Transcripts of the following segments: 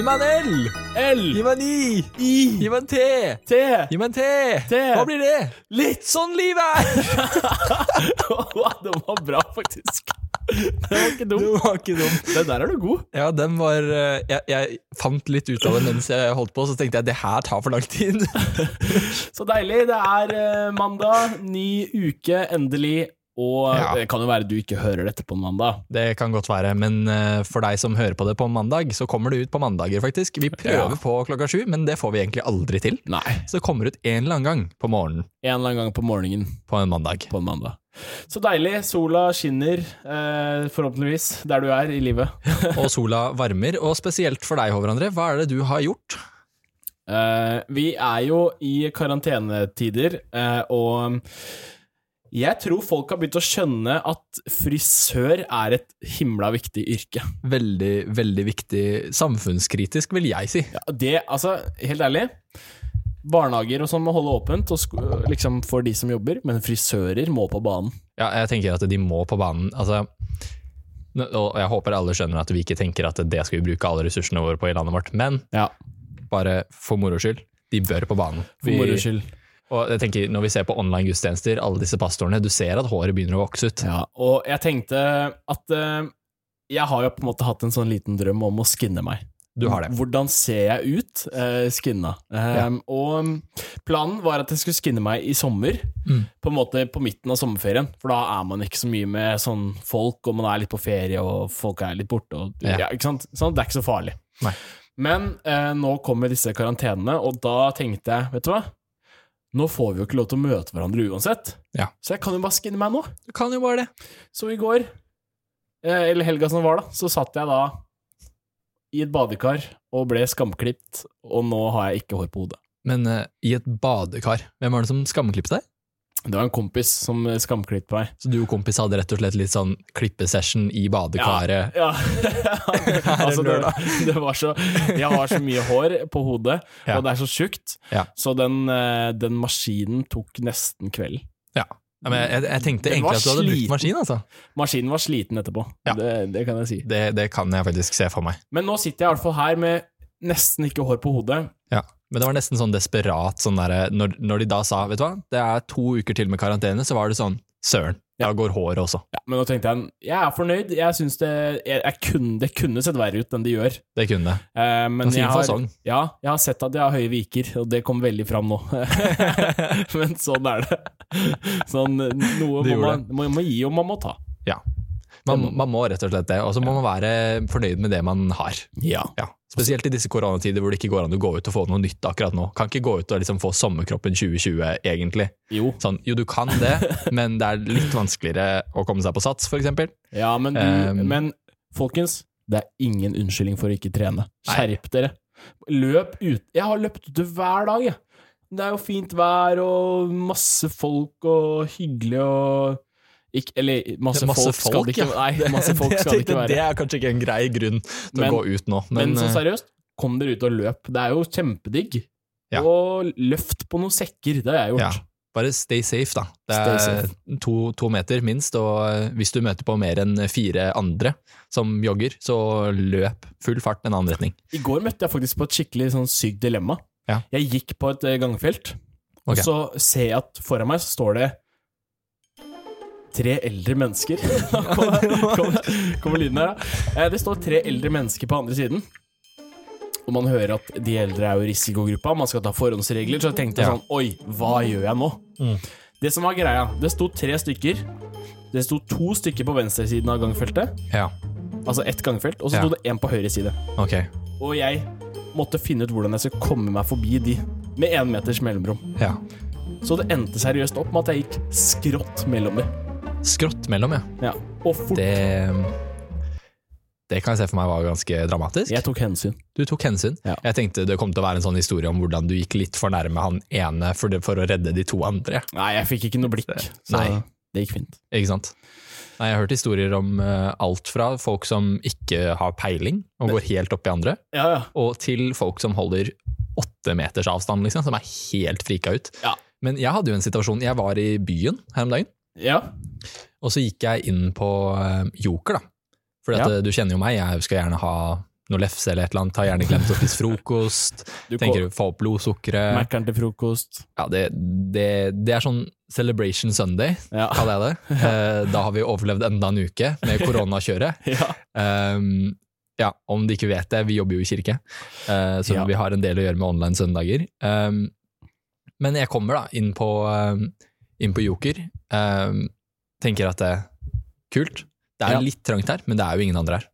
Gi meg en L! L. Gi meg en I! I. Gi meg en T! T. Gi meg en T! T. Hva blir det? Litt. Sånn livet er! Den var bra, faktisk. Den var ikke dum. Det var ikke dumt. Den der er du god. Ja, den var eh, jeg, jeg fant litt ut av den mens jeg holdt på, så tenkte jeg det her tar for lang tid. Så deilig. Det er eh, mandag, ny uke, endelig. Og Ja. det kan jo være du ikke hører dette på en mandag. Det kan godt være, men eh, for deg som hører på det på mandag, så kommer det ut på mandager, faktisk. Vi prøver Ja. på klokka sju, men det får vi egentlig aldri til. Nei. Så det kommer ut en eller annen gang på morgenen En eller annen gang på morgenen på en mandag. på en mandag. Så deilig. Sola skinner, eh, forhåpentligvis, der du er i livet. Og sola varmer, og spesielt for deg, Håvard André, hva er det du har gjort? Eh, vi er jo i karantenetider, eh, og jeg tror folk har begynt å skjønne at frisør er et himla viktig yrke. Veldig, veldig viktig samfunnskritisk, vil jeg si. Ja, det, altså, helt ærlig Barnehager og sånn må holde åpent liksom for de som jobber, men frisører må på banen. Ja, jeg tenker at de må på banen. Altså, og jeg håper alle skjønner at vi ikke tenker at det skal vi bruke alle ressursene våre på i landet vårt, men Ja, bare for moro skyld, de bør på banen. for moro skyld. Og jeg tenker, Når vi ser på online gudstjenester, alle disse pastorene, du ser at håret begynner å vokse ut. Ja, og jeg tenkte at uh, jeg har jo på en måte hatt en sånn liten drøm om å skinne meg. Du har det. Hvordan ser jeg ut uh, skinna? Eh, Og planen var at jeg skulle skinne meg i sommer, Mm. på en måte på midten av sommerferien. For da er man ikke så mye med sånn folk, og man er litt på ferie, og folk er litt borte. Og, ja. Ja. ikke sant? Sånn, det er ikke så farlig. Nei. Men eh, nå kommer disse karantenene, og da tenkte jeg, vet du hva? Nå får vi jo ikke lov til å møte hverandre uansett, Ja. så jeg kan jo bare skinne meg nå. Du kan jo bare det. Så i går, eh, eller helga som var da, så satt jeg da i et badekar og ble skamklipt, og nå har jeg ikke hår på hodet. Men uh, i et badekar, hvem var det som skamklippet deg? Det var en kompis som skamklippa skamklippte meg. Så du og kompis hadde rett og slett litt sånn klippesession i badekaret? Ja. altså, det, det var så Jeg har så mye hår på hodet, Ja. og det er så tjukt, Ja. så den, eh, den maskinen tok nesten kvelden. Ja. Ja, men jeg, jeg tenkte egentlig at du hadde brukt maskin, altså. Maskinen var sliten etterpå, Ja. det, det kan jeg si. Det, det kan jeg faktisk se for meg. Men nå sitter jeg i hvert fall her med nesten ikke hår på hodet. Men det var nesten sånn desperat sånn der, når, når de da sa vet du hva, det er to uker til med karantene, så var det sånn søren, da går håret også. Ja, men nå tenkte jeg jeg er fornøyd. Jeg synes det, jeg, jeg kunne, det kunne sett verre ut enn det gjør. Det kunne det. Eh, men jeg har, ja, jeg har sett at jeg har høye viker, og det kom veldig fram nå. men sånn er det. Sånn, noe Det må man, man må gi og man må ta. Ja. Man, man må rett og slett det, og så må man være fornøyd med det man har. Ja. Ja. Spesielt i disse koronatider hvor det ikke går an å gå ut og få noe nytt akkurat nå. Kan ikke gå ut og liksom få sommerkroppen 2020, egentlig. Jo. Sånn, jo, du kan det, men det er litt vanskeligere å komme seg på sats, eksempel. Ja, men du Um, Men folkens, det er ingen unnskyldning for å ikke trene. Skjerp dere. Løp ut. Jeg har løpt ute hver dag, jeg. Det er jo fint vær og masse folk og hyggelig og ikke, Eller masse, folk, skal det ikke Nei, masse folk skal det ikke være. Det er kanskje ikke en grei grunn til Men- å gå ut nå, Men, men, så eh, seriøst, kom dere ut og løp. Det er jo kjempedigg. Ja. Og løft på noen sekker, det har jeg gjort. ja, bare stay safe, da. Det er to, to meter minst, og eh, hvis du møter på mer enn fire andre som jogger, så løp full fart en annen retning. I går møtte jeg faktisk på et skikkelig sånn sykt dilemma. Ja. Jeg gikk på et eh, gangfelt, okay. og så ser jeg at foran meg så står det tre eldre mennesker. kommer, kommer, kommer lyden her, da. Eh, Det står tre eldre mennesker på andre siden. Og man hører at de eldre er jo risikogruppa, man skal ta forhåndsregler. Så jeg tenkte jeg sånn Oi, hva gjør jeg nå? Mm. Det som var greia, det sto tre stykker. Det sto to stykker på venstresiden av gangfeltet, Ja, altså ett gangfelt, og så Ja. sto det én på høyre side. Okay. Og jeg måtte finne ut hvordan jeg skulle komme meg forbi de, med én meters mellomrom. Ja. Så det endte seriøst opp med at jeg gikk skrått mellom dem. Skrått mellom, ja. Ja. Og fort. Det, det kan jeg se for meg var ganske dramatisk. Jeg tok hensyn. Du tok hensyn. Ja. Jeg tenkte det kom til å være en sånn historie om hvordan du gikk litt for nærme han ene for, det, for å redde de to andre. Nei, jeg fikk ikke noe blikk, så Nei. det gikk fint. Ikke sant? Nei, jeg har hørt historier om uh, alt fra folk som ikke har peiling og går helt opp i andre, Ja, ja. og til folk som holder åtte meters avstand, liksom, som er helt frika ut. Ja. Men jeg hadde jo en situasjon, jeg var i byen her om dagen, Ja, og så gikk jeg inn på eh, Joker, da. For Ja. eh, du kjenner jo meg, jeg skal gjerne ha noe lefse eller et eller annet, har gjerne glemt å spise frokost, Du tenker få opp blodsukkeret. Mækkern til frokost. Ja, det, det, det er sånn Celebration Sunday, Ja. kaller jeg det. Eh, Da har vi overlevd enda en uke med koronakjøret. ja. Um, ja, om de ikke vet det, vi jobber jo i kirke, uh, så Ja. vi har en del å gjøre med online søndager. Um, men jeg kommer da inn på, um, inn på Joker, um, tenker at det er kult. Det er Ja. litt trangt her, men det er jo ingen andre her.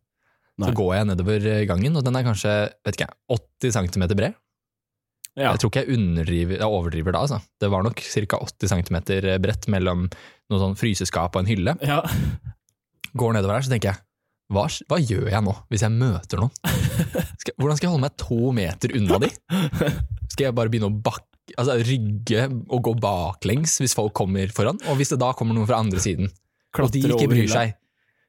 Nei. Så går jeg nedover gangen, og den er kanskje vet ikke, 80 cm bred. ja. Jeg tror ikke jeg, jeg overdriver da, altså. Det var nok ca. 80 cm bredt mellom noe sånn fryseskap og en hylle. ja. Går nedover her, så tenker jeg hva, hva gjør jeg nå, hvis jeg møter noen? Skal, hvordan skal jeg holde meg to meter unna de? Skal jeg bare begynne å bakke, altså rygge og gå baklengs hvis folk kommer foran? Og hvis det da kommer noen fra andre siden, og de ikke bryr seg,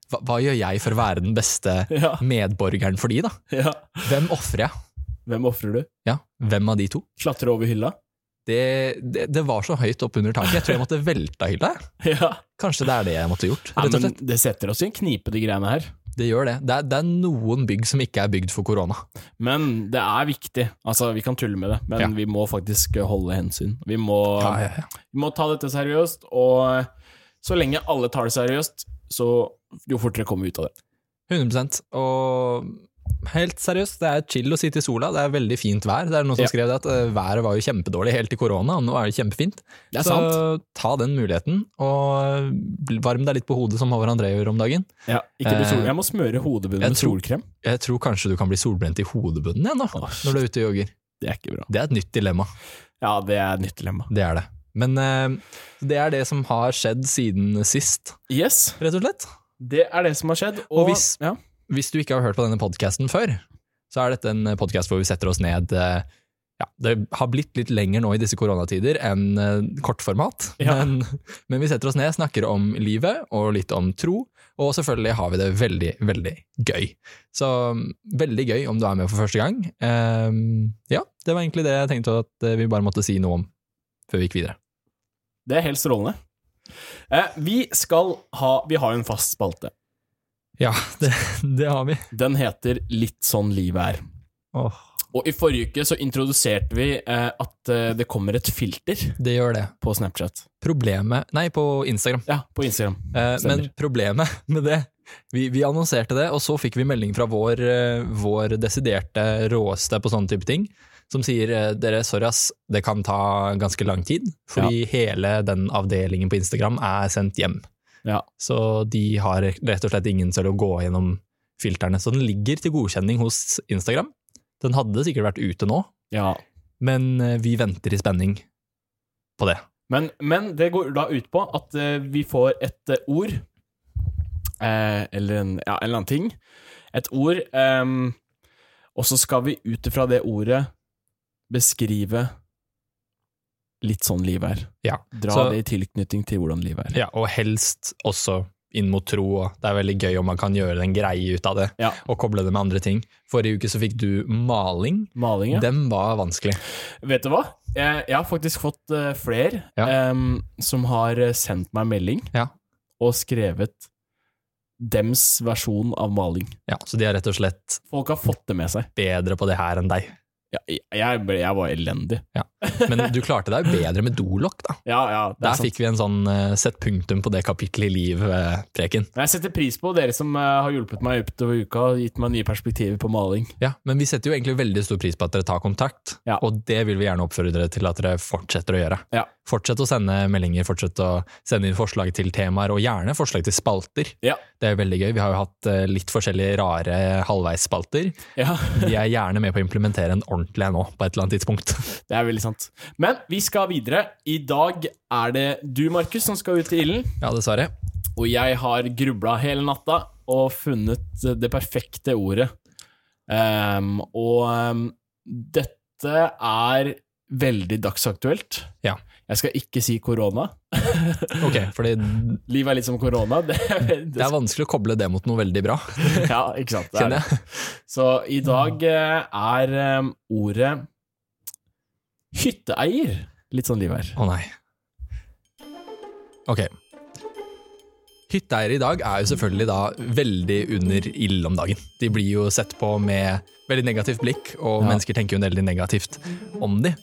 hva, hva gjør jeg for å være den beste Ja. medborgeren for de, da? ja. Hvem ofrer jeg? Hvem ofrer du? Ja, hvem av de to? Klatre over hylla? Det, det, det var så høyt opp under taket, jeg tror jeg måtte velte hylla. Ja. Kanskje det er det jeg måtte gjort, ja det setter oss i en knipe, de greiene her. Det gjør det. Det er, det er noen bygg som ikke er bygd for korona. Men det er viktig. Altså, vi kan tulle med det, men Ja. vi må faktisk holde hensyn. Vi må, Ja, ja, vi må ta dette seriøst, og så lenge alle tar det seriøst, så jo fortere kommer vi ut av det. 100% Og helt seriøst, det er chill å sitte i sola. Det er veldig fint vær. Det er noen som Ja. skrev det at eh, været var jo kjempedårlig helt til korona, og nå er det kjempefint. Det er Så sant. ta den muligheten, og bl- varm deg litt på hodet, som Håvard André gjør om dagen. Ja, sol. Eh, Jeg må smøre hodebunnen med solkrem. Jeg tror kanskje du kan bli solbrent i hodebunnen igjen, da, Åh, når du er ute og jogger. Det er ikke bra. Det er et nytt dilemma. Ja, det er et nytt dilemma. Det er det. Men uh, det er det som har skjedd siden sist, Yes, rett og slett. det er det som har skjedd. Og, Og hvis- ja. Hvis du ikke har hørt på denne podkasten før, så er dette en podkast hvor vi setter oss ned eh, ja, Det har blitt litt lenger nå i disse koronatider enn eh, kortformat, Ja. men, men vi setter oss ned, snakker om livet og litt om tro, og selvfølgelig har vi det veldig, veldig gøy. Så mm, veldig gøy om du er med for første gang. Um, ja, det var egentlig det jeg tenkte at eh, vi bare måtte si noe om før vi gikk videre. Det er helt strålende. Eh, vi skal ha Vi har jo en fast spalte. Ja, det, det har vi. Den heter Litt sånn livet er. Oh. Og i forrige uke så introduserte vi eh, at eh, det kommer et filter det gjør det. på Snapchat. Problemet Nei, på Instagram. Ja, på Instagram. Eh, men problemet med det vi, vi annonserte det, og så fikk vi melding fra vår, eh, vår desiderte råeste på sånne type ting, som sier eh, dere, sorry ass, det kan ta ganske lang tid, fordi hele den avdelingen på Instagram er sendt hjem. Ja. Så de har rett og slett ingen selv å gå gjennom filterne. Så den ligger til godkjenning hos Instagram. Den hadde sikkert vært ute nå, ja. men eh, vi venter i spenning på det. Men, men det går da ut på at eh, vi får et eh, ord, eh, eller en, ja, en eller annen ting. Et ord, eh, og så skal vi ut ifra det ordet beskrive litt sånn livet er. Ja. Dra Så- det i tilknytning til hvordan livet er. Ja, og helst også inn mot tro. og Det er veldig gøy om man kan gjøre en greie ut av det, Ja. og koble det med andre ting. Forrige uke så fikk du maling. Maling, ja. Den var vanskelig. Vet du hva? Jeg, jeg har faktisk fått uh, flere Ja. um, som har eh, sendt meg melding Ja. og skrevet dems versjon av maling. Ja, Så de har rett og slett Folk har fått det med seg. bedre på det her enn deg. Ja, jeg, jeg, jeg var elendig. Men du klarte deg jo bedre med dolokk, da. Ja, ja, Der er sant. fikk vi en sånn uh, sett punktum på det kapittelet i liv, eh. Uh, Jeg setter pris på dere som uh, har hjulpet meg utover uka og gitt meg nye perspektiver på maling. Ja, Men vi setter jo egentlig veldig stor pris på at dere tar kontakt, Ja. og det vil vi gjerne oppfordre dere til at dere fortsetter å gjøre. Ja. Fortsett å sende meldinger, fortsett å sende inn forslag til temaer, og gjerne forslag til spalter. Ja. Det er veldig gøy. Vi har jo hatt litt forskjellige rare halvveisspalter. Ja, Vi er gjerne med på å implementere en ordentlig en nå, på et eller annet tidspunkt. det er veldig sant. Men vi skal videre. I dag er det du, Markus, som skal ut i ilden. Ja, dessverre. Og jeg har grubla hele natta og funnet det perfekte ordet. Um, og um, dette er veldig dagsaktuelt. Ja. Jeg skal ikke si korona. Ok, fordi Livet er litt som korona. Det, det, det er vanskelig å koble det mot noe veldig bra, ja, ikke sant. Det er. Så i dag eh, er ehm, ordet hytteeier. Litt sånn liv her. Å nei. Ok. Hytteeiere i dag er jo selvfølgelig da veldig under ild om dagen. De blir jo sett på med veldig negativt blikk, og Ja. mennesker tenker jo veldig negativt om de.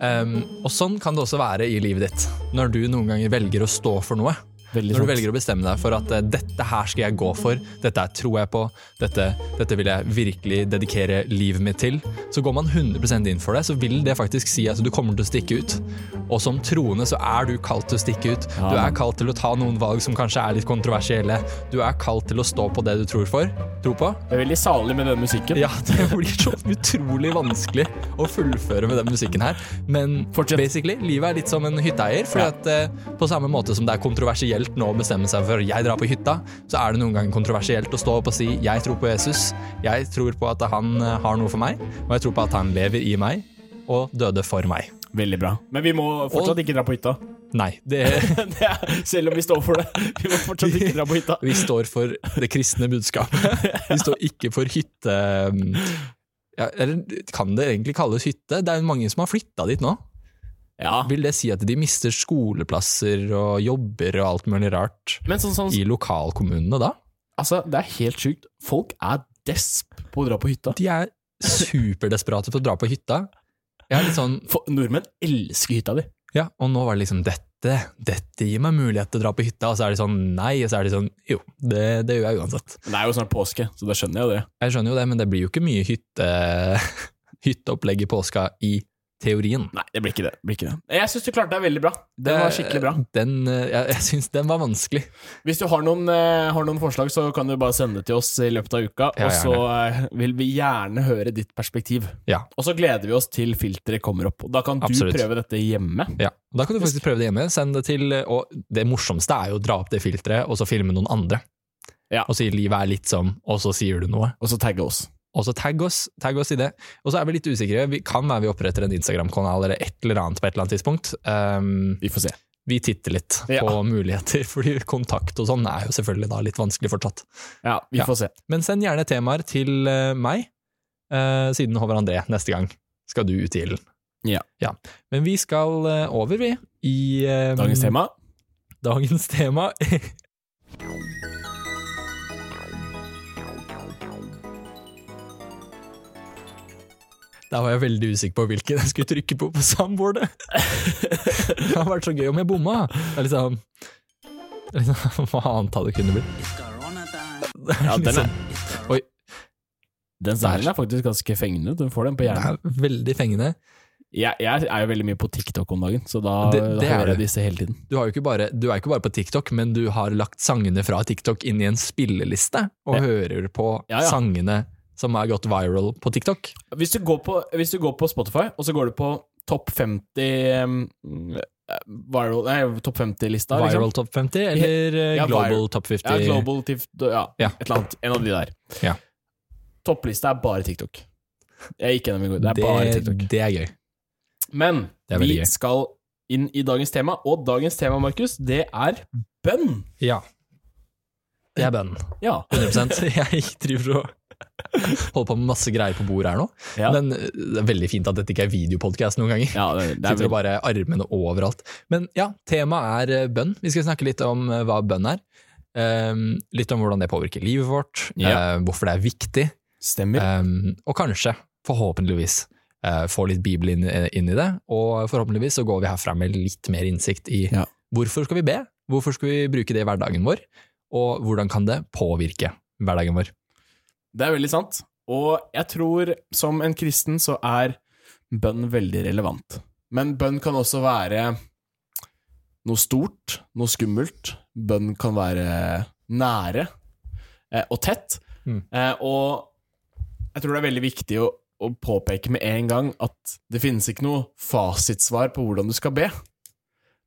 Um, og sånn kan det også være i livet ditt, når du noen ganger velger å stå for noe. Når du velger å bestemme deg for at eh, dette her skal jeg gå for, dette her tror jeg på, dette, dette vil jeg virkelig dedikere livet mitt til, så går man 100 inn for det, så vil det faktisk si at du kommer til å stikke ut. Og som troende så er du kalt til å stikke ut. Du er kalt til å ta noen valg som kanskje er litt kontroversielle. Du er kalt til å stå på det du tror for. Tror på. Det er veldig salig med den musikken. Ja, det blir så utrolig vanskelig å fullføre med den musikken her. Men Fortsett. basically, livet er litt som en hytteeier. For Ja. at eh, på samme måte som det er kontroversielt nå å bestemme seg for jeg drar på hytta, så er det noen ganger kontroversielt å stå opp og si jeg tror på Jesus, jeg tror på at han eh, har noe for meg, og jeg tror på at han lever i meg og døde for meg. Veldig bra. Men vi må fortsatt Og- ikke dra på hytta. Nei, det, Det er, selv om vi står for det. Vi må fortsatt ikke dra på hytta. vi står for det kristne budskapet. Vi står ikke for hytte... Ja, eller kan det egentlig kalles hytte? Det er jo mange som har flytta dit nå. Ja. Vil det si at de mister skoleplasser og jobber og alt mulig rart sånn, sånn i lokalkommunene da? Altså, det er helt sjukt. Folk er desp på å dra på hytta. De er superdesperate på å dra på hytta. Er sånn, For, nordmenn elsker hytta di. ja, og nå var det liksom dette, dette gir meg mulighet til å dra på hytta, og så er de sånn nei, og så er de sånn jo, det, det gjør jeg uansett. Men det er jo snart påske, så da skjønner jeg jo det. Jeg skjønner jo det, men det blir jo ikke mye hytte, hytteopplegg i påska i teorien. Nei, det blir ikke det. det, blir ikke det. Jeg syns du klarte deg veldig bra. Den var skikkelig bra. Den, eh, jeg, jeg syns den var vanskelig. Hvis du har noen, eh, har noen forslag, så kan du bare sende det til oss i løpet av uka. Ja, og så eh, vil vi gjerne høre ditt perspektiv. Ja. Og så gleder vi oss til filteret kommer opp. Og Da kan du Absolutt. prøve dette hjemme. Ja, Da kan du faktisk prøve det hjemme. Send det til, og det morsomste er jo å dra opp det filteret og så filme noen andre. Ja. Og si livet er litt som, og så sier du noe. Og så tagge oss. Og så tagg oss, tagg oss i det. Og så er vi litt usikre. Vi kan være vi oppretter en Instagram-kanal eller et eller annet på et eller annet tidspunkt. Um, Vi får se. vi titter litt Ja. på muligheter, fordi kontakt og sånn er jo selvfølgelig da litt vanskelig fortsatt. Ja, vi Ja. får se. Men send gjerne temaer til eh, meg, uh, siden Håvard André neste gang skal du ut i ilden. Ja. Men vi skal eh, over, vi, i um, Dagens tema. Dagens tema Der var jeg veldig usikker på hvilken jeg skulle trykke på på soundboardet. Det hadde vært så gøy om jeg bomma. Det er liksom, liksom Hva annet hadde det kunne blitt? Ja, den er, Liksom, Oi, den sangen er faktisk ganske fengende. Du får den på det Den er veldig fengende. Jeg, jeg er jo veldig mye på TikTok om dagen, så da, Det- det er hører jeg disse hele tiden. Du, ikke bare, du er ikke bare på TikTok, men du har lagt sangene fra TikTok inn i en spilleliste, og Ja. hører på Ja, ja. sangene som har gått viral på TikTok. Hvis du går på, hvis du går på Spotify, og så går du på topp 50 um, viral, nei, topp 50-lista, liksom. Viral Top 50, eller eh, Ja, Global topp 50? Ja, Global Tif, ja, Ja. et eller annet. En av de der. Ja. Topplista er bare TikTok. Jeg gikk gjennom i går. Det er bare TikTok. det er gøy. Men er vi gøy. skal inn i dagens tema, og dagens tema, Markus, det er bønn. Ja. Det er bønn. Ja. 100% Jeg driver og holder på med masse greier på bordet her nå. Ja. Men eh, det er veldig fint at dette ikke er videopodcast noen ganger. ja det, det er Sitter og bare armene overalt. Men ja, temaet er eh, bønn. Vi skal snakke litt om eh, hva bønn er. Um, litt om hvordan det påvirker livet vårt, Ja. uh, hvorfor det er viktig, Stemmer. um, og kanskje, forhåpentligvis, uh, få litt bibel inn, inn i det. Og forhåpentligvis så går vi herfra med litt mer innsikt i Ja. hvorfor skal vi be, hvorfor skal vi bruke det i hverdagen vår, og hvordan kan det påvirke hverdagen vår. Det er veldig sant. Og jeg tror som en kristen så er bønn veldig relevant. Men bønn kan også være noe stort, noe skummelt. Bønn kan være nære eh, og tett. Mm. Eh, og jeg tror det er veldig viktig å, å påpeke med en gang at det finnes ikke noe fasitsvar på hvordan du skal be.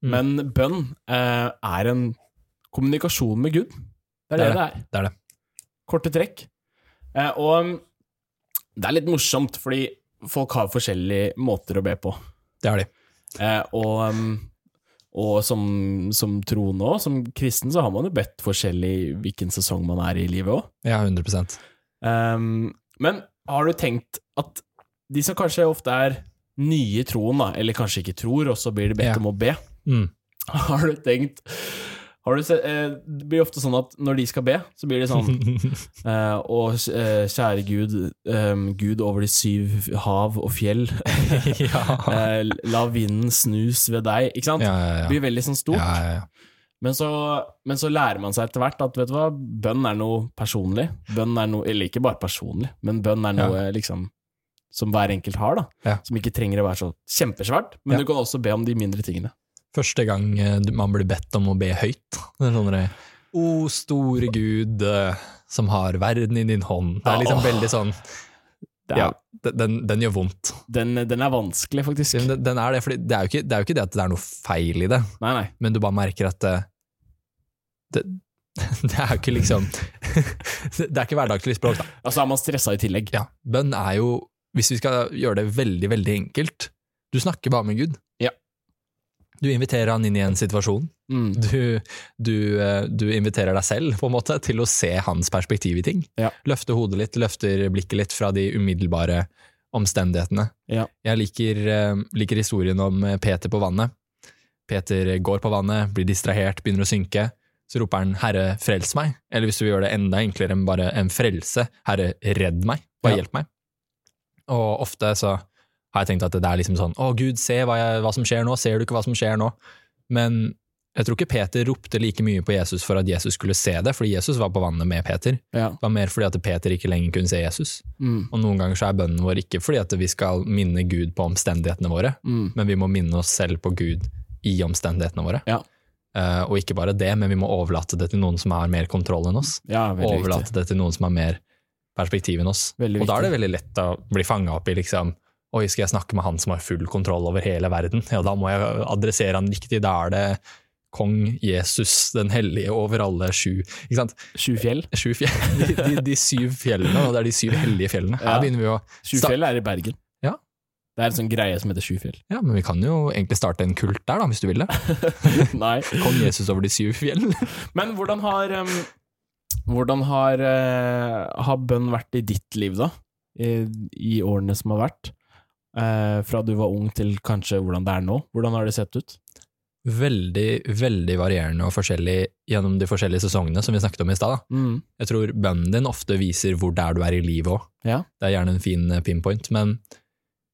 Mm. Men bønn eh, er en kommunikasjon med Gud. Det er det det er Det er det. korte trekk. Eh, og det er litt morsomt, fordi folk har forskjellige måter å be på. Det har de. Eh, og um, og som, som troende òg, som kristen, så har man jo bedt forskjellig hvilken sesong man er i livet òg. Ja, 100 Um, men har du tenkt at de som kanskje ofte er nye i troen, da, eller kanskje ikke tror, og så blir de bedt Ja. om å be, mm. har du tenkt sett, eh, det blir ofte sånn at når de skal be, så blir det sånn eh, Og eh, kjære Gud, eh, Gud over de syv hav og fjell, eh, la vinden snus ved deg, ikke sant? Ja, ja, Det blir veldig sånn stort. ja, ja, ja. Men, så, men så lærer man seg etter hvert at vet du hva, bønn er noe personlig. Bønn er noe, eller ikke bare personlig, men bønn er noe liksom som hver enkelt har, da. Ja. Som ikke trenger å være så kjempesvært, men Ja. du kan også be om de mindre tingene. Første gang eh, man blir bedt om å be høyt. Det er sånn det, O store Gud, eh, som har verden i din hånd. Det er liksom ja, veldig sånn Det er, Ja, den- den, gjør vondt. den, den er vanskelig, faktisk. Den, den er det, for det er, ikke, det er jo ikke det at det er noe feil i det, Nei, nei. men du bare merker at det, det, det er jo ikke liksom Det er ikke hverdagslig språk, da. Altså er man stressa i tillegg. Ja, bønn er jo, hvis vi skal gjøre det veldig, veldig enkelt, du snakker bare med Gud. Du inviterer han inn i en situasjon. Mm. Du, du, eh, du inviterer deg selv på en måte til å se hans perspektiv i ting. Ja. Løfte hodet litt, løfter blikket litt fra de umiddelbare omstendighetene. Ja. Jeg liker, eh, liker historien om eh, Peter på vannet. Peter går på vannet, blir distrahert, begynner å synke. Så roper han 'Herre, frels meg', eller hvis du vil gjøre det enda enklere enn bare en frelse, 'Herre, redd meg', bare Ja. hjelp meg. Og ofte så har jeg tenkt at det er liksom sånn 'Å Gud, se hva, jeg, hva som skjer nå, ser du ikke hva som skjer nå?' Men jeg tror ikke Peter ropte like mye på Jesus for at Jesus skulle se det, fordi Jesus var på vannet med Peter. Ja. Det var mer fordi at Peter ikke lenger kunne se Jesus. Mm. Og noen ganger så er bønnen vår ikke fordi at vi skal minne Gud på omstendighetene våre, Mm. men vi må minne oss selv på Gud i omstendighetene våre. Ja. Uh, og ikke bare det, men vi må overlate det til noen som har mer kontroll enn oss. ja, Overlate viktig. det til noen som har mer perspektiv enn oss. Veldig og da er det veldig lett å bli fanga opp i liksom Oi, skal jeg snakke med han som har full kontroll over hele verden? Ja, da må jeg adressere han riktig. Da er det kong Jesus, den hellige over alle sju Ikke sant? Sju fjell. Sju fjell, de, de, de syv fjellene, og det er de syv hellige fjellene. Her Ja. begynner vi å Sju fjell er i Bergen. Ja. Det er en sånn greie som heter Sju fjell. Ja, men vi kan jo egentlig starte en kult der, da, hvis du vil det. Nei. Kong Jesus over de syv fjell. Men hvordan har um, Hvordan har, uh, har bønn vært i ditt liv, da? I, i årene som har vært? Eh, fra du var ung til kanskje hvordan det er nå? Hvordan har det sett ut? Veldig, veldig varierende og forskjellig gjennom de forskjellige sesongene som vi snakket om i stad. Mm. Jeg tror bønnen din ofte viser hvor det er du er i livet òg. Ja. Det er gjerne en fin eh, pinpoint. Men,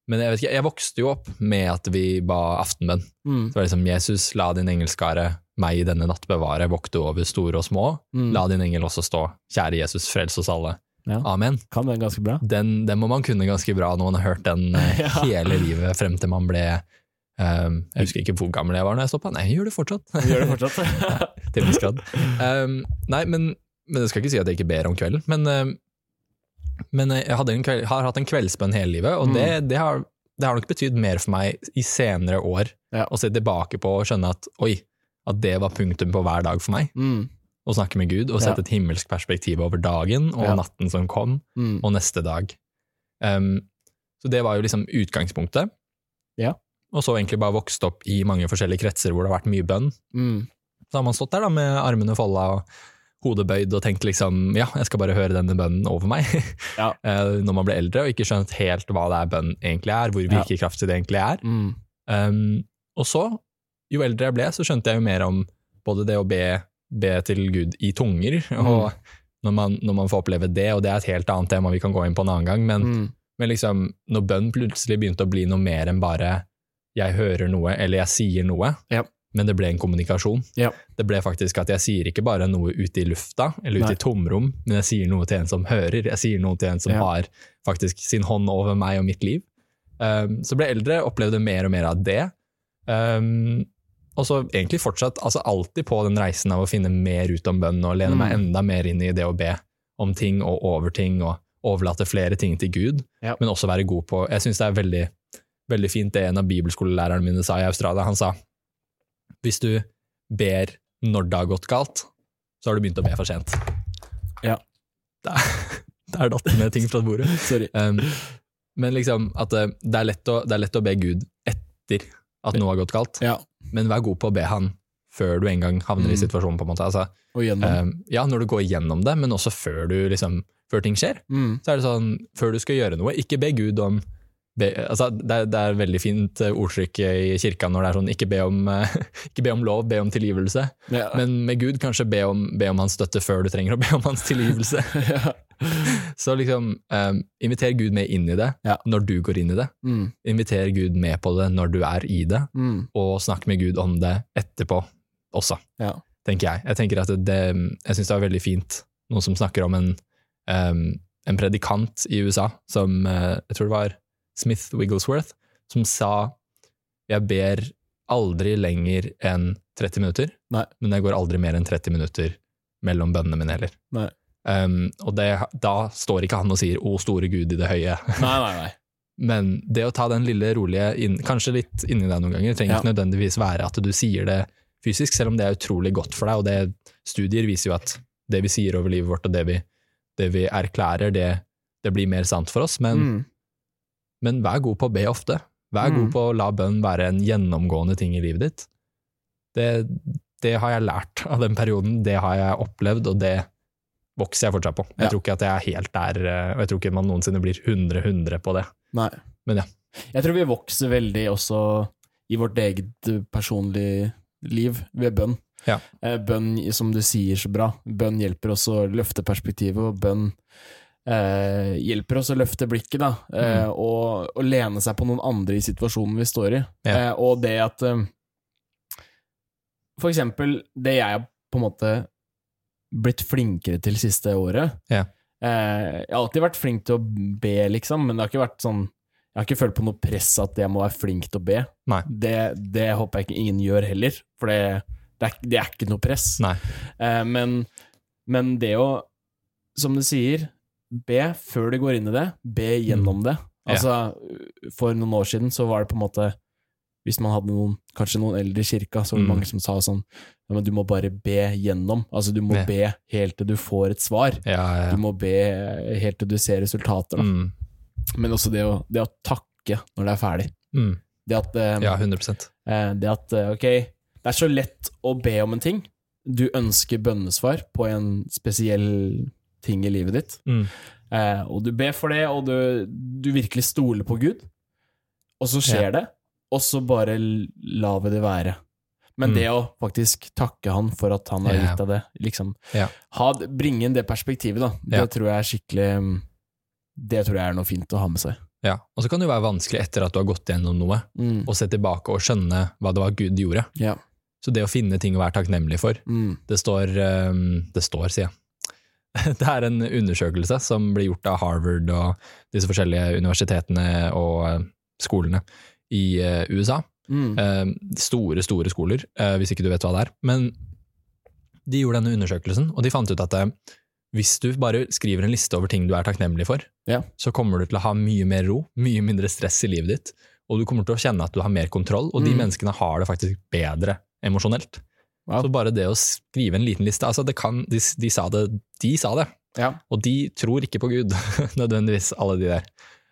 men jeg vet ikke, jeg vokste jo opp med at vi ba aftenbønn. Mm. Det var liksom Jesus, la din engelskare meg i denne natt bevare, vokte over store og små. Mm. La din engel også stå. Kjære Jesus, frels oss alle. Ja. Amen. Kan den ganske bra. Den, den må man kunne ganske bra når man har hørt den eh, Ja. hele livet frem til man ble um, Jeg husker ikke hvor gammel jeg var når jeg stoppa. Nei, jeg gjør det fortsatt. Gjør det fortsatt. til en viss grad. Um, nei, men, men jeg skal ikke si at jeg ikke ber om kvelden. Men, um, men jeg kveld, har hatt en kveldsbønn hele livet, og Mm. det, det, har, det har nok betydd mer for meg i senere år Ja. å se tilbake på og skjønne at oi, at det var punktum på hver dag for meg. Mm. Å snakke med Gud og sette et himmelsk perspektiv over dagen og natten som kom, Mm. og neste dag. Um, så det var jo liksom utgangspunktet. Ja. Og så egentlig bare vokst opp i mange forskjellige kretser hvor det har vært mye bønn. Mm. Så har man stått der da med armene folda og hodet bøyd og tenkt liksom ja, jeg skal bare høre denne bønnen over meg. Ja. Eh, Når man ble eldre og ikke skjønt helt hva det er bønn egentlig er, hvor virkekraftig det egentlig er. Mm. Um, og så, jo eldre jeg ble, så skjønte jeg jo mer om både det å be, be til Gud i tunger, Mm. når man, når man får oppleve det, og det er et helt annet tema vi kan gå inn på en annen gang, men, Mm. men liksom, når bønn plutselig begynte å bli noe mer enn bare jeg hører noe, eller jeg sier noe, Ja. men det ble en kommunikasjon. Ja. Det ble faktisk at jeg sier ikke bare noe ute i lufta, eller ute Nei. i tomrom, men jeg sier noe til en som hører, jeg sier noe til en som Ja. har faktisk sin hånd over meg og mitt liv. Um, så ble eldre, opplevde mer og mer av det. Um, og så egentlig fortsatt, altså alltid på den reisen av å finne mer ut om bønn og lene meg Mm. enda mer inn i det å be om ting og over ting og overlate flere ting til Gud, Ja. men også være god på Jeg syns det er veldig, veldig fint det en av bibelskolelærerne mine sa i Australia. Han sa hvis du ber når det har gått galt, så har du begynt å be for sent. Ja. Der, der datt det ned ting fra bordet. Sorry. Um, men liksom at det, det, er lett å, det er lett å be Gud etter at noe har gått galt, Ja. Men vær god på å be han før du en gang havner i Mm. situasjonen. på en måte. Altså, Og gjennom. um, ja, når du går gjennom det, men også før, du, liksom, før ting skjer. Mm. Så er det sånn, før du skal gjøre noe, ikke be Gud om be, altså, det, er, det er veldig fint eh, ordtrykk i kirka når det er sånn ikke be om, eh, ikke be om lov, be om tilgivelse. Ja. Men med Gud kanskje be om, be om hans støtte før du trenger å be om hans tilgivelse. ja. Så liksom, um, inviter Gud med inn i det Ja. når du går inn i det. Mm, Inviter Gud med på det når du er i det, mm, og snakk med Gud om det etterpå også, ja. tenker jeg. Jeg tenker at det, jeg syns det var veldig fint, noen som snakker om en, um, en predikant i USA, som uh, jeg tror det var Smith Wigglesworth, som sa jeg ber aldri lenger enn 30 minutter, Nei. men jeg går aldri mer enn 30 minutter mellom bønnene mine heller. Nei. Um, og det, da står ikke han og sier 'Å, store Gud i det høye'. Nei, nei, nei. Men det å ta den lille rolige, inn, kanskje litt inni deg noen ganger, trenger Ja. ikke nødvendigvis være at du sier det fysisk, selv om det er utrolig godt for deg. Og det, studier viser jo at det vi sier over livet vårt, og det vi, det vi erklærer, det, det blir mer sant for oss. Men, Mm, men vær god på å be ofte. Vær Mm. god på å la bønn være en gjennomgående ting i livet ditt. Det, det har jeg lært av den perioden, det har jeg opplevd, og det vokser jeg fortsatt på. Jeg Ja. tror ikke at jeg er helt der, eh, og jeg tror ikke man noensinne blir 100-100 på det. nei. Men ja. Jeg tror vi vokser veldig også i vårt eget eh, personlige liv ved bønn. Ja. Eh, Bønn, som du sier så bra, bønn hjelper oss å løfte perspektivet, og bønn eh, hjelper oss å løfte blikket, da, eh, Mm. og, og lene seg på noen andre i situasjonen vi står i. Ja. Eh, og det at eh, For eksempel det jeg på en måte blitt flinkere til siste året. Ja. Eh, jeg har alltid vært flink til å be, liksom, men det har ikke vært sånn Jeg har ikke følt på noe press at jeg må være flink til å be. Det, det håper jeg ikke ingen gjør heller, for det, det, er, det er ikke noe press. Eh, men, men det å, som du sier, be før du går inn i det, be gjennom det. Mm. Ja. Altså, for noen år siden så var det på en måte Hvis man hadde noen, kanskje noen eldre i kirka, så var det Mm. mange som sa sånn men du må bare be gjennom. Altså, du må Ja. be helt til du får et svar. Ja, ja, Du må be helt til du ser resultater. Mm, Men også det å, det å takke når det er ferdig. mm, Det at, eh, ja 100 eh, det at eh, ok, det er så lett å be om en ting. Du ønsker bønnesvar på en spesiell ting i livet ditt. Mm. Eh, og du ber for det, og du, du virkelig stoler på Gud. Og så skjer det, og så bare la vi det være. Men Mm. det å faktisk takke han for at han har gitt deg det, liksom yeah. ha, Bringe inn det perspektivet, da. Det yeah. tror jeg er skikkelig mm, Det tror jeg er noe fint å ha med seg. Ja. Og så kan det jo være vanskelig etter at du har gått gjennom noe, Mm. å se tilbake og skjønne hva det var Gud gjorde. Ja. Så det å finne ting å være takknemlig for, Mm. det står, ehm, det står, sier jeg. Det er en undersøkelse som blir gjort av Harvard og disse forskjellige universitetene og eh, skolene i eh, USA. Mm. Eh, store, store skoler, eh, hvis ikke du vet hva det er. Men de gjorde denne undersøkelsen, og de fant ut at eh, hvis du bare skriver en liste over ting du er takknemlig for, Ja. så kommer du til å ha mye mer ro, mye mindre stress i livet ditt, og du kommer til å kjenne at du har mer kontroll, og de Mm. menneskene har det faktisk bedre emosjonelt. Wow. Så bare det å skrive en liten liste, altså det kan, de, de sa det, de sa det, Ja. og de tror ikke på Gud, nødvendigvis, alle de der,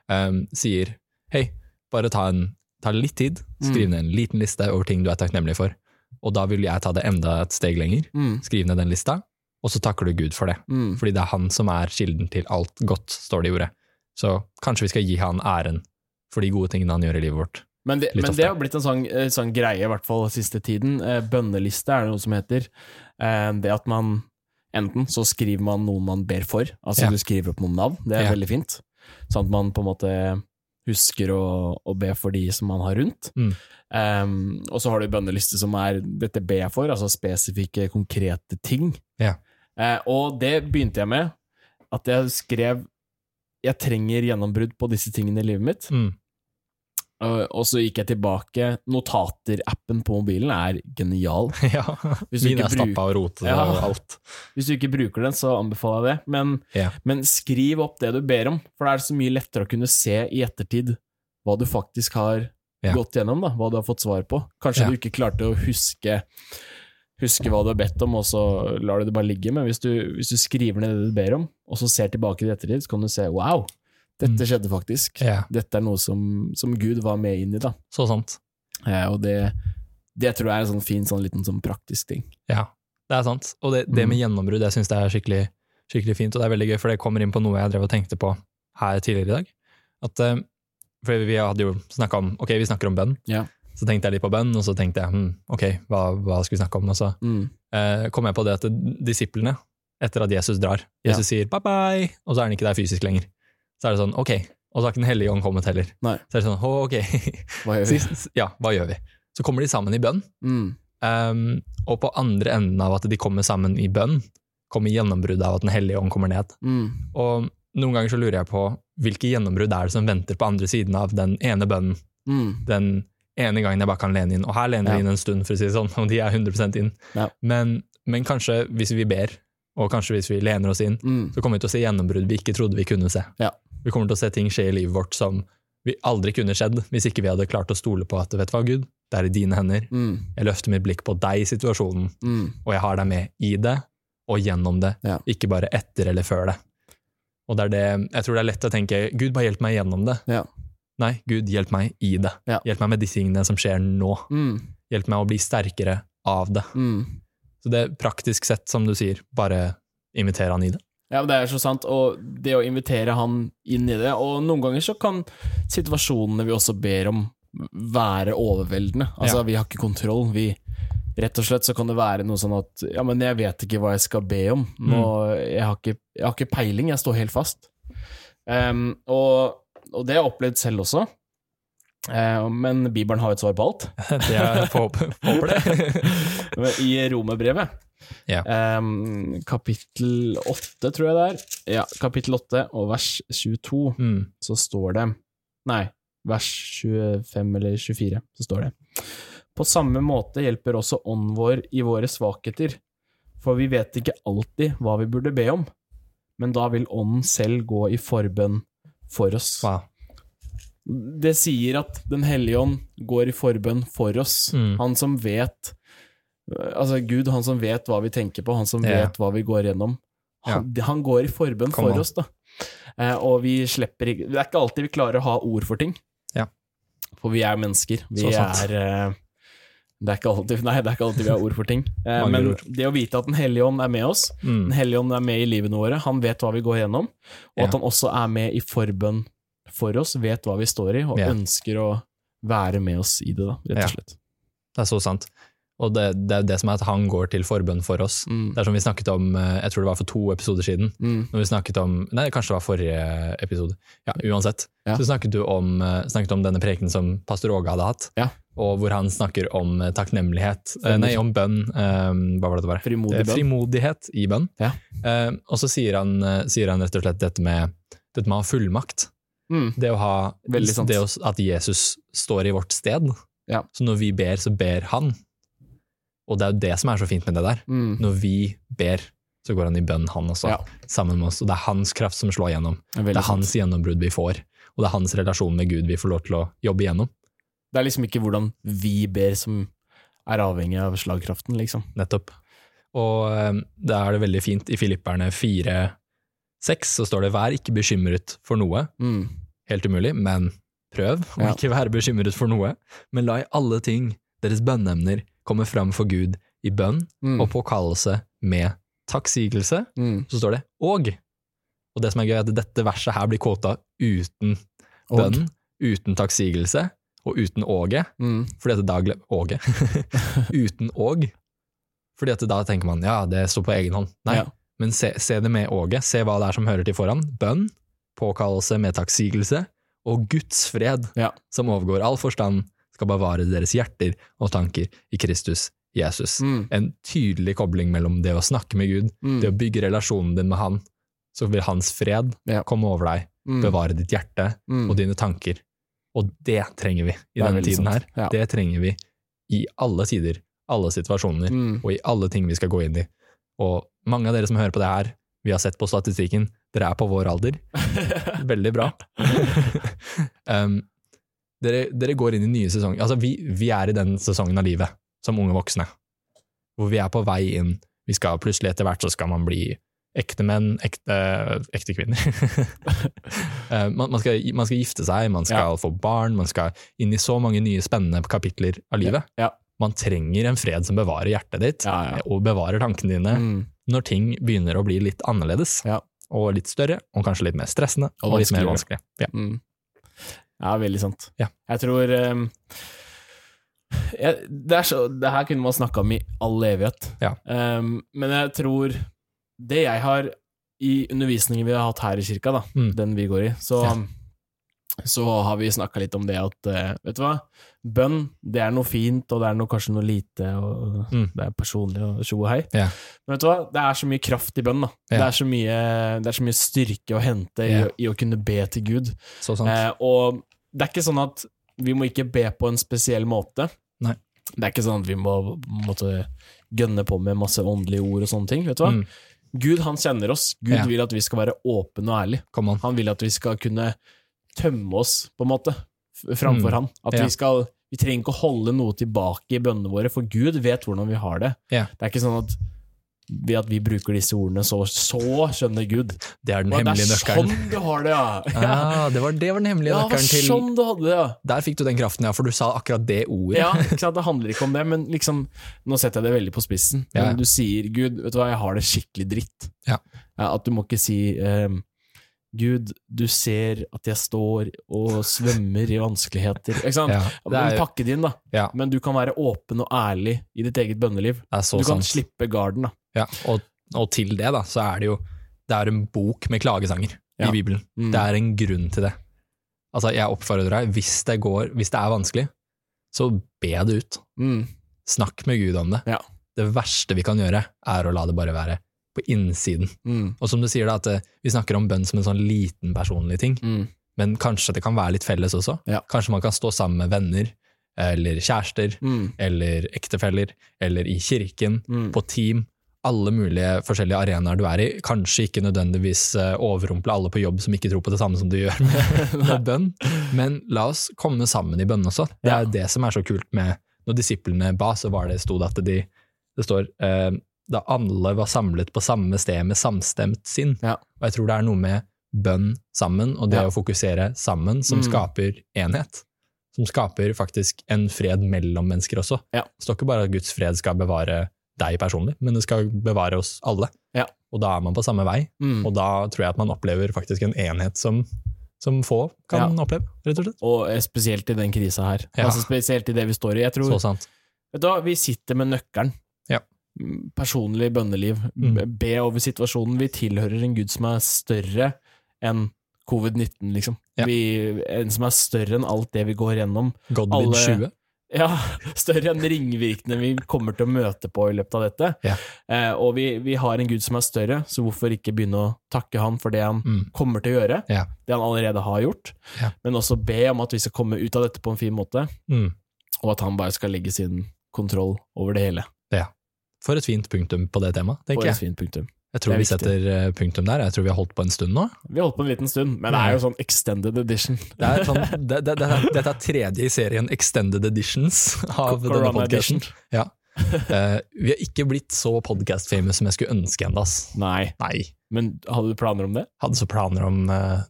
um, sier hei, bare ta, en, ta litt tid, skriv Mm. ned en liten liste over ting du er takknemlig for, og da vil jeg ta det enda et steg lenger, Mm. skriv ned den lista, og så takker du Gud for det, Mm. fordi det er han som er kilden til alt godt, står det i ordet. Så kanskje vi skal gi han æren for de gode tingene han gjør i livet vårt. Men, det, men det har blitt en sånn, eh, sånn greie, i hvert fall siste tiden. Eh, bønneliste er det noe som heter. Eh, det at man enten så skriver man noen man ber for, altså Ja. du skriver opp noen navn, det er Ja. veldig fint. Sånn at man på en måte husker å, å be for de som man har rundt. Mm. Um, og så har du bønneliste som er dette ber jeg for, altså spesifikke, konkrete ting. Ja. Uh, og det begynte jeg med, at jeg skrev jeg trenger gjennombrudd på disse tingene i livet mitt. Mm. Og og så gikk jeg tilbake. Notater-appen på mobilen er genial. ja, Hvis du ikke er bruk- stappa og rotete Ja. og alt. Hvis du ikke bruker den, så anbefaler jeg det. Men, Ja. men skriv opp det du ber om, for det er så mye lettere å kunne se i ettertid hva du faktisk har Ja. gått gjennom, da, hva du har fått svar på. Kanskje du ikke klarte å huske, huske hva du har bedt om, og så lar du det bare ligge, men hvis du, hvis du skriver ned det du ber om, og så ser tilbake i ettertid, så kan du se wow, dette Mm. skjedde faktisk. Ja, Dette er noe som, som Gud var med inn i, da. så sant. Ja, og det, det tror jeg er en sånn fin, sånn liten sånn praktisk ting. Ja, det er sant. Og det, det Mm. med gjennombrudd, jeg syns det er skikkelig, skikkelig fint, og det er veldig gøy, for det kommer inn på noe jeg drev og tenkte på her tidligere i dag. At, eh, For vi hadde jo snakka om Ok, vi snakker om bønn. Ja. Så tenkte jeg litt på bønn, og så tenkte jeg hm, ok, hva, hva skal vi snakke om? Og så Mm. eh, kom jeg på det at disiplene, etter at Jesus drar Jesus sier bye bye, og så er han ikke der fysisk lenger. Så er det sånn, ok, og så har ikke Den hellige ånd kommet heller. Nei. Så er det sånn, «Å, ok, Hva gjør vi? Sist, ja, hva gjør vi? Så kommer de sammen i bønn, Mm. um, og på andre enden av at de kommer sammen i bønn, kommer gjennombruddet av at Den hellige ånd kommer ned. Mm. Og noen ganger så lurer jeg på hvilke gjennombrudd er det som venter på andre siden av den ene bønnen, Mm. den ene gangen jeg bare kan lene inn. Og her lener Ja. vi inn en stund, for å si det sånn, og de er 100 inn. Ja. Men, men kanskje hvis vi ber, og kanskje hvis vi lener oss inn, Mm. så kommer vi til å se gjennombrudd vi ikke trodde vi kunne se. Ja. Vi kommer til å se ting skje i livet vårt som vi aldri kunne skjedd hvis ikke vi hadde klart å stole på at vet du hva, Gud, det er i dine hender. Mm. Jeg løfter mitt blikk på deg i situasjonen, Mm. og jeg har deg med i det og gjennom det, Ja. ikke bare etter eller før det. Og det er det, jeg tror det er lett å tenke Gud, bare hjelp meg gjennom det. Ja. Nei, Gud, hjelp meg i det. Ja. Hjelp meg med de tingene som skjer nå. Mm. Hjelp meg å bli sterkere av det. Mm. Så det er praktisk sett, som du sier, bare invitere han i det. Ja, men det er så sant, og det å invitere han inn i det, og noen ganger så kan situasjonene vi også ber om være overveldende. Altså, Ja. vi har ikke kontroll, vi Rett og slett så kan det være noe sånn at ja, men jeg vet ikke hva jeg skal be om. Nå, jeg, har ikke, jeg har ikke peiling, jeg står helt fast. Um, og, og det har jeg opplevd selv også. Eh, men Bibelen har jo et svar på alt. Det jeg håper, håper det. I romerbrevet, Ja. kapittel 8, tror jeg det er. Ja, kapittel 8 og vers 22, Mm. så står det Nei, vers 25 eller 24, så står det På samme måte hjelper også ånden vår i våre svakheter, for vi vet ikke alltid hva vi burde be om, men da vil ånden selv gå i forbønn for oss. Wow. Det sier at Den hellige ånd går i forbønn for oss. Mm. Han som vet Altså Gud, han som vet hva vi tenker på, han som Ja. vet hva vi går gjennom. Han, han går i forbønn Kom for an. oss, da. Eh, og vi slipper ikke Det er ikke alltid vi klarer å ha ord for ting. Ja. For vi er mennesker. Vi er eh, det er, ikke alltid, nei, det er ikke alltid vi har ord for ting. Eh, men det å vite at Den hellige ånd er med oss, Mm. Den hellige ånd er med i livene våre, han vet hva vi går gjennom, og Ja. at han også er med i forbønn for oss, vet hva vi står i, og Ja. ønsker å være med oss i det, da, rett og slett. Ja. Det er så sant. Og det, det er det som er at han går til forbønn for oss. Mm. Det er som vi snakket om, eh, jeg tror det var for to episoder siden, Mm. når vi snakket om, nei kanskje det var forrige episode, ja uansett, Ja. så snakket du om, eh, snakket om denne preken som pastor Åge hadde hatt, Ja. og hvor han snakker om eh, takknemlighet, eh, nei om bønn, Um, hva var det det var? Frimodig bønn. Frimodighet i bønn. Ja. Eh, og så sier han, sier han rett og slett dette med, dette med å ha fullmakt. Mm. Det å ha, Veldig sant. det å, at Jesus står i vårt sted. Ja. Så når vi ber, så ber han. Og det er jo det som er så fint med det der. Mm. Når vi ber, så går han i bønn, han også, Ja. sammen med oss. Og det er hans kraft som slår gjennom. Det er Det er hans sant. gjennombrudd vi får. Og det er hans relasjon med Gud vi får lov til å jobbe igjennom. Det er liksom ikke hvordan vi ber som er avhengig av slagkraften, liksom. Nettopp. Og eh, da er det veldig fint i Filipperne 4-6 så står det 'vær ikke bekymret for noe'. Mm. Helt umulig, men prøv å Ja. ikke være bekymret for noe. Men la i alle ting deres bønneemner komme fram for Gud i bønn Mm. og påkallelse med takksigelse. Mm. Så står det 'og'. Og det som er gøy, er at dette verset her blir kvota uten Og. bønn, uten takksigelse og uten åge. Mm. Fordi at da Åge. uten åg. Fordi at da tenker man ja, det står på egen hånd. Nei, Ja. Men se, se det med åge. Se hva det er som hører til foran. Bønn, påkallelse med takksigelse og Guds fred, Ja. som overgår all forstand, skal bevare deres hjerter og tanker i Kristus Jesus. Mm. En tydelig kobling mellom det å snakke med Gud, Mm. det å bygge relasjonen din med Han, så vil Hans fred Ja. komme over deg, Mm. bevare ditt hjerte Mm. og dine tanker. Og det trenger vi i denne tiden her. Ja. Det trenger vi i alle tider, alle situasjoner, Mm. og i alle ting vi skal gå inn i. Og mange av dere som hører på det her, vi har sett på statistikken, dere er på vår alder. Veldig bra. um, dere, dere går inn i nye sesonger. Altså, vi, vi er i den sesongen av livet, som unge voksne, hvor vi er på vei inn. Vi skal plutselig etter hvert så skal man bli ekte menn, ekte, ekte kvinner. Eh, man, man, skal, man skal gifte seg, man skal få barn, man skal inn i så mange nye spennende kapitler av livet. Ja. Man trenger en fred som bevarer hjertet ditt, Ja, ja. og bevarer tankene dine, Mm. Når ting begynner å bli litt annerledes, Ja. og litt større, og kanskje litt mer stressende, Og og, litt mer vanskelig. Ja. Mm. Ja, veldig sant. Ja. Jeg tror um, jeg, det, så, det her kunne man snakka om i all evighet. Ja. Ehm, men jeg tror Det jeg har i undervisningen vi har hatt her i kirka, da, Mm. den vi går i, så, så har vi snakka litt om det at uh, Vet du hva? Bønn, det er noe fint, og det er noe, kanskje noe lite, og Mm. det er personlig og tjo og hei. Yeah. Men vet du hva? Det er så mye kraft i bønn, da. Yeah. Det, er så mye, det er så mye styrke å hente i, Ja. i å kunne be til Gud. Så sant. Eh, og det er ikke sånn at vi må ikke be på en spesiell måte. Nei. Det er ikke sånn at vi må måtte gønne på med masse åndelige ord og sånne ting. Vet du hva? Mm. Gud han kjenner oss. Gud vil at vi skal være åpne og ærlige. Han vil at vi skal kunne tømme oss, på en måte, framfor Mm. han. At vi skal Vi trenger ikke å holde noe tilbake i bønnene våre, for Gud vet hvordan vi har det. Ja. Det er ikke sånn at ved at vi bruker disse ordene, så, så skjønner Gud. Det er den det hemmelige er sånn du har det, ja! Ah, det, var, det var den hemmelige Ja, det nøkkelen til sånn du hadde det, ja. Der fikk du den kraften, ja, for du sa akkurat det ordet. Ja, ikke sant? Det handler ikke om det, men liksom Nå setter jeg det veldig på spissen. Men Ja. du sier, Gud, vet du hva, jeg har det skikkelig dritt. Ja. At du må ikke si ehm, Gud, du ser at jeg står og svømmer i vanskeligheter. Ikke sant? Ja, det er, pakke det inn, da. Ja. Men du kan være åpen og ærlig i ditt eget bønneliv. det så Du kan slippe garden, da. Ja, og, og til det, da, så er det jo Det er en bok med klagesanger Ja. i Bibelen. Mm. Det er en grunn til det. Altså, jeg oppfordrer deg, hvis det går Hvis det er vanskelig, så be det ut. Mm. Snakk med Gud om det. Ja. Det verste vi kan gjøre, er å la det bare være på innsiden. Mm. Og som du sier, da, at eh, vi snakker om bønn som en sånn liten personlig ting, Mm. men kanskje det kan være litt felles også. Ja. Kanskje man kan stå sammen med venner, eller kjærester, Mm. eller ektefeller, eller i kirken, Mm. på team. Alle mulige forskjellige arenaer du er i. Kanskje ikke nødvendigvis eh, overrumple alle på jobb som ikke tror på det samme som du gjør med, med bønn, men la oss komme sammen i bønn også. Det Ja. er det som er så kult med Når disiplene ba, så var det, sto det at de Det står eh, da alle var samlet på samme sted med samstemt sinn. Ja. Og jeg tror det er noe med bønn sammen, og det Ja. å fokusere sammen, som Mm. skaper enhet. Som skaper faktisk en fred mellom mennesker også. Ja. Det står ikke bare at Guds fred skal bevare deg personlig, men det skal bevare oss alle. Ja. Og da er man på samme vei, Mm. og da tror jeg at man opplever faktisk en enhet som, som få kan oppleve, rett og slett. Og eh, spesielt i den krisa her. Ja. Altså Spesielt i det vi står i. Jeg tror Så sant. Vet du hva, vi sitter med nøkkelen. Ja. Personlig bønneliv. Mm. Be over situasjonen. Vi tilhører en gud som er større enn covid-19, liksom. Ja. Vi, en som er større enn alt det vi går gjennom. Godwin 20. Ja, større enn ringvirkningene vi kommer til å møte på i løpet av dette. Ja. Eh, og vi, vi har en gud som er større, så hvorfor ikke begynne å takke han for det han Mm. kommer til å gjøre? Ja. Det han allerede har gjort. Ja. Men også be om at vi skal komme ut av dette på en fin måte, Mm. og at han bare skal legge sin kontroll over det hele. For et fint punktum på det temaet, For tenker et jeg. fint punktum. Jeg tror vi setter eh, punktum der. Jeg tror vi har holdt på en stund nå. Vi har holdt på en liten stund, men det er jo sånn extended edition. Det er sånn, det, det, det, dette er tredje i serien Extended Editions av denne Corona podcasten. podkasten. Ja. Uh, vi har ikke blitt så podcast-famous som jeg skulle ønske ennå. Nei, Nei. men hadde du planer om det? Hadde så planer om uh,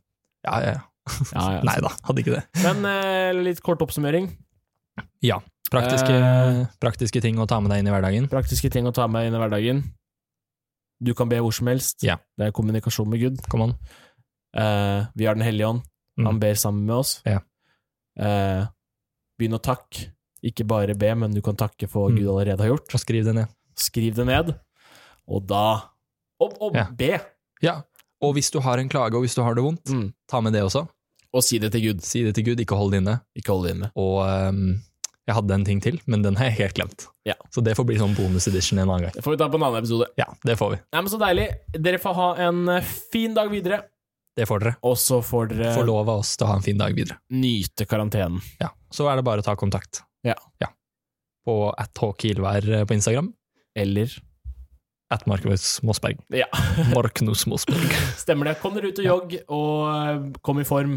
Ja, ja, ja. Ja, ja. Nei da, hadde ikke det. Men uh, litt kort oppsummering. Ja. Praktiske, Eh. praktiske ting å ta med deg inn i hverdagen. Praktiske ting å ta med inn i hverdagen. Du kan be hvor som helst. Yeah. Det er kommunikasjon med Gud. Kom an. Eh, vi har Den hellige ånd. Han Mm. ber sammen med oss. Yeah. Eh, begynn å takke. Ikke bare be, men du kan takke for hva Mm. Gud allerede har gjort. Og skriv det ned. Skriv det ned, og da Og, og yeah. be! Ja. Og hvis du har en klage, og hvis du har det vondt, Mm. ta med det også. Og si det til Gud. Si det til Gud, ikke hold det inne. Ikke hold det inne. Og ehm, jeg hadde en ting til, men den har jeg helt glemt. Ja. Så det får bli sånn bonus edition en annen gang. Det får vi ta på en annen episode. Ja, det får vi. Nei, men Så deilig. Dere får ha en eh, fin dag videre, Det får dere. og så får dere Får lov av oss til å ha en fin dag videre. nyte karantenen. Ja, Så er det bare å ta kontakt. Ja. På at Håkilvær på Instagram. Eller At Markus Mossberg. Ja, Marknus Mossberg. stemmer det. Kom dere ut og jogg, og eh, kom i form.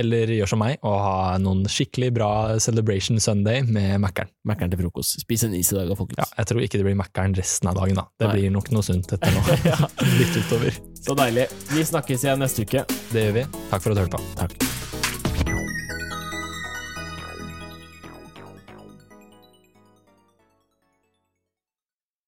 Eller gjør som meg og ha noen skikkelig bra Celebration Sunday med Mækkern. Mækkern til frokost. Spis en is i dag, da, folkens. Ja, jeg tror ikke det blir Mækkern resten av dagen, da. Det Nei. blir nok noe sunt etter nå. Ja. Litt utover. Så deilig. Vi snakkes igjen neste uke. Det gjør vi. Takk for at du hørte på. Takk.